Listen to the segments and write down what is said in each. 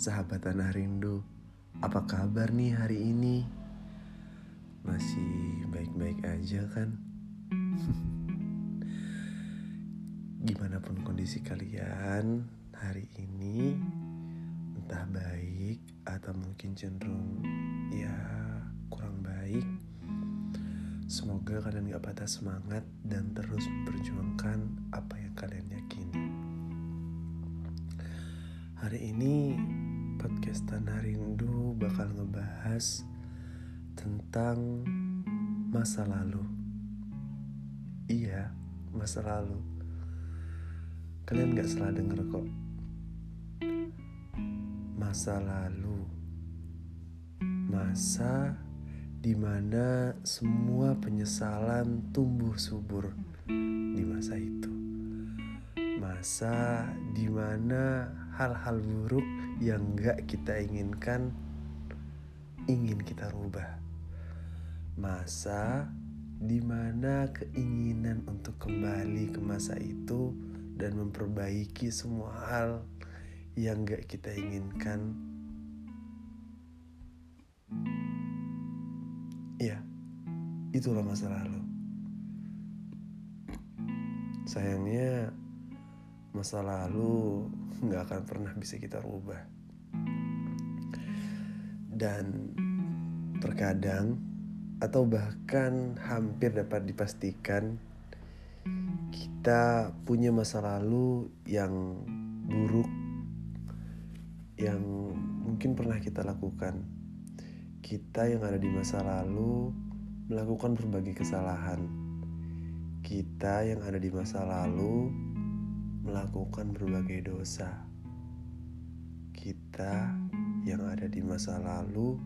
sahabat tanah rindu. Apa kabar nih hari ini? Masih baik-baik aja kan? Gimana pun kondisi kalian hari ini, entah baik atau mungkin cenderung ya kurang baik. Semoga kalian gak patah semangat dan terus memperjuangkan apa yang kalian yakini. Hari ini podcast Tanah Rindu bakal ngebahas tentang masa lalu. Iya, masa lalu. Kalian gak salah denger kok. Masa lalu. Masa di mana semua penyesalan tumbuh subur di masa itu. Masa di mana hal-hal buruk yang gak kita inginkan ingin kita rubah. Masa di mana keinginan untuk kembali ke masa itu dan memperbaiki semua hal yang gak kita inginkan. Ya, itulah masa lalu. Sayangnya masa lalu nggak akan pernah bisa kita rubah. Dan terkadang atau bahkan hampir dapat dipastikan kita punya masa lalu yang buruk yang mungkin pernah kita lakukan. Kita yang ada di masa lalu melakukan berbagai kesalahan. Kita yang ada di masa lalu melakukan berbagai dosa. Kita yang ada di masa lalu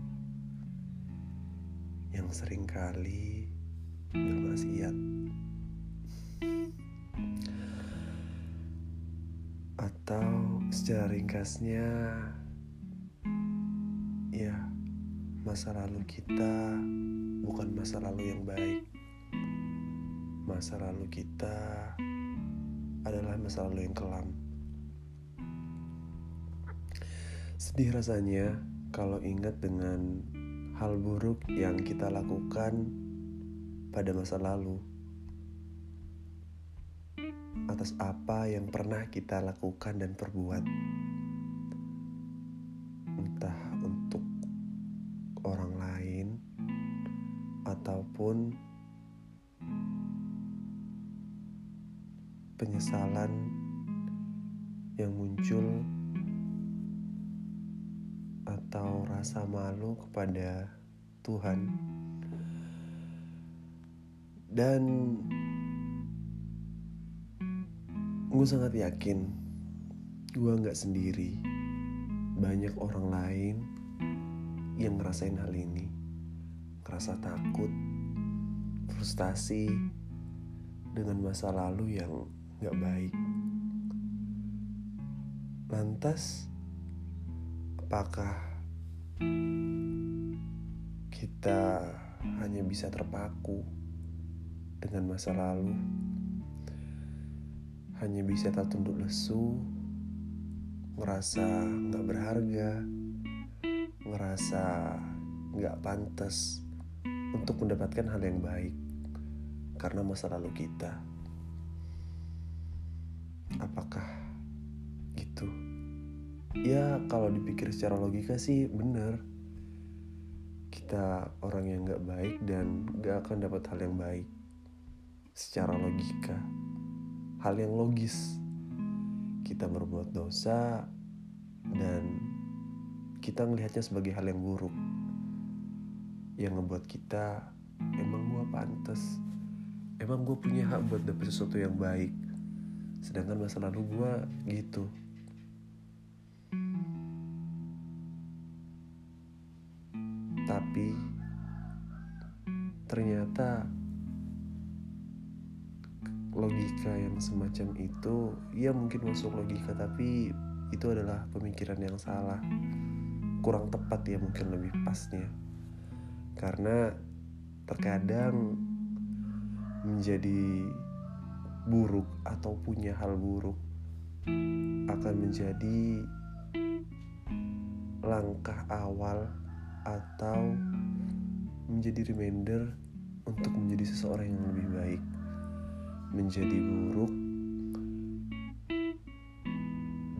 yang sering kali bermaksiat. Atau secara ringkasnya ya masa lalu kita bukan masa lalu yang baik. Masa lalu kita adalah masa lalu yang kelam. Sedih rasanya kalau ingat dengan hal buruk yang kita lakukan pada masa lalu. Atas apa yang pernah kita lakukan dan perbuat. Entah untuk orang lain ataupun penyesalan yang muncul atau rasa malu kepada Tuhan. Dan gue sangat yakin gue nggak sendiri. Banyak orang lain yang ngerasain hal ini. Ngerasa takut frustasi dengan masa lalu yang gak baik. Lantas, apakah kita hanya bisa terpaku dengan masa lalu? Hanya bisa tak tunduk lesu, ngerasa gak berharga, ngerasa gak pantas untuk mendapatkan hal yang baik karena masa lalu kita apakah gitu? Ya kalau dipikir secara logika sih bener. Kita orang yang gak baik dan gak akan dapat hal yang baik secara logika. Hal yang logis. Kita berbuat dosa dan kita melihatnya sebagai hal yang buruk. Yang ngebuat kita emang gue pantas? Emang gue punya hak buat dapet sesuatu yang baik sedangkan masa lalu gue gitu. Tapi ternyata logika yang semacam itu ya mungkin masuk logika tapi itu adalah pemikiran yang salah. Kurang tepat ya mungkin lebih pasnya. Karena terkadang menjadi buruk atau punya hal buruk akan menjadi langkah awal atau menjadi reminder untuk menjadi seseorang yang lebih baik, menjadi buruk,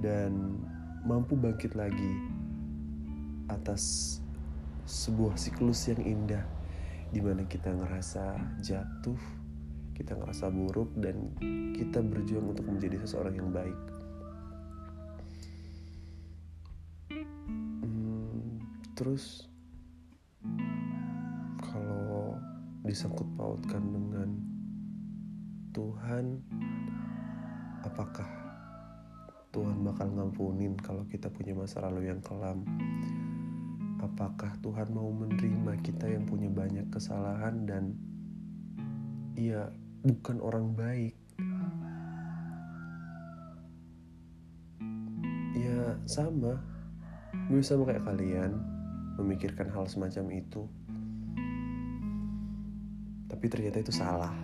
dan mampu bangkit lagi atas sebuah siklus yang indah di mana kita ngerasa jatuh, kita ngerasa buruk dan kita berjuang untuk menjadi seseorang yang baik. Hmm, terus kalau disangkut pautkan dengan Tuhan, apakah Tuhan bakal ngampunin kalau kita punya masa lalu yang kelam? apakah Tuhan mau menerima kita yang punya banyak kesalahan dan ia bukan orang baik. Ya sama. Gue sama kayak kalian memikirkan hal semacam itu. Tapi ternyata itu salah.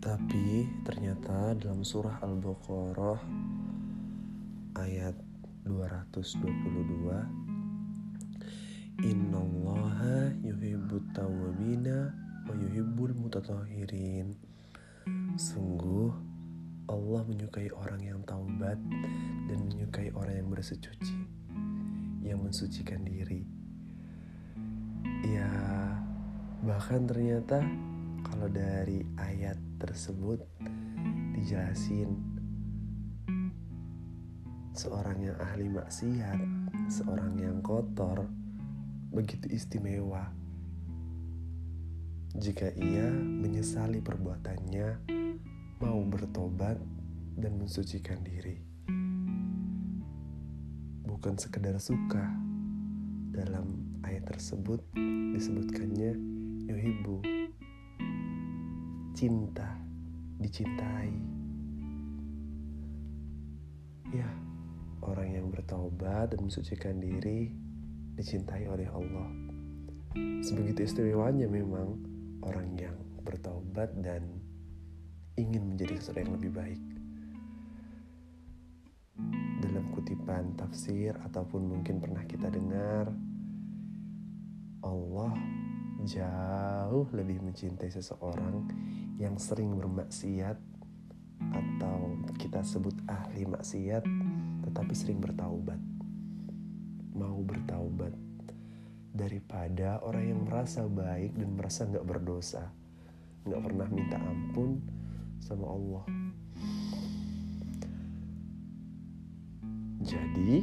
Tapi ternyata dalam surah Al-Baqarah ayat 222 Innallaha yuhibbut tawabina wa yuhibbul mutatahirin Sungguh Allah menyukai orang yang taubat dan menyukai orang yang bersuci yang mensucikan diri. Ya bahkan ternyata kalau dari ayat tersebut dijelasin seorang yang ahli maksiat, seorang yang kotor, begitu istimewa. Jika ia menyesali perbuatannya, mau bertobat dan mensucikan diri. Bukan sekedar suka, dalam ayat tersebut disebutkannya yuhibu cinta, dicintai. Ya, orang yang bertobat dan mensucikan diri dicintai oleh Allah. Sebegitu istimewanya memang orang yang bertobat dan ingin menjadi seseorang yang lebih baik. Dalam kutipan tafsir ataupun mungkin pernah kita dengar, Allah jauh lebih mencintai seseorang yang sering bermaksiat atau kita sebut ahli maksiat tetapi sering bertaubat. Mau bertaubat daripada orang yang merasa baik dan merasa nggak berdosa nggak pernah minta ampun sama Allah. Jadi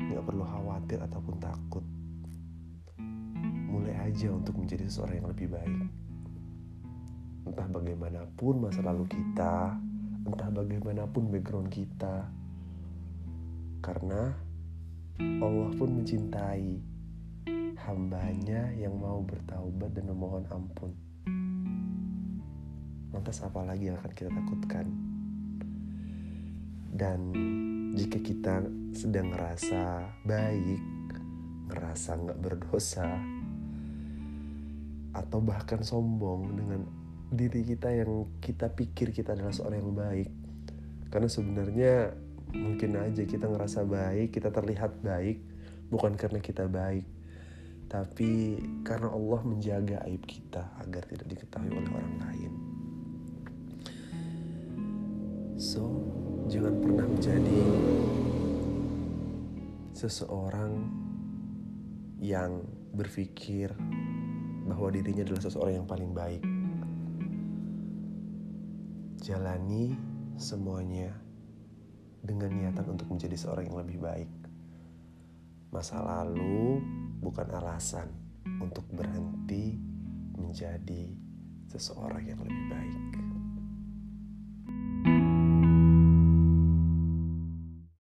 nggak perlu khawatir ataupun takut. Mulai aja untuk menjadi seseorang yang lebih baik. Entah bagaimanapun masa lalu kita, entah bagaimanapun background kita. Karena Allah pun mencintai hambanya yang mau bertaubat dan memohon ampun. Lantas apa lagi yang akan kita takutkan? Dan jika kita sedang ngerasa baik, ngerasa nggak berdosa, atau bahkan sombong dengan diri kita yang kita pikir kita adalah seorang yang baik. Karena sebenarnya mungkin aja kita ngerasa baik kita terlihat baik bukan karena kita baik. Tapi karena Allah menjaga aib kita agar tidak diketahui oleh orang lain. So jangan pernah menjadi seseorang yang berpikir bahwa dirinya adalah seseorang yang paling baik. Jalani semuanya dengan niatan untuk menjadi seorang yang lebih baik. Masa lalu bukan alasan untuk berhenti menjadi seseorang yang lebih baik.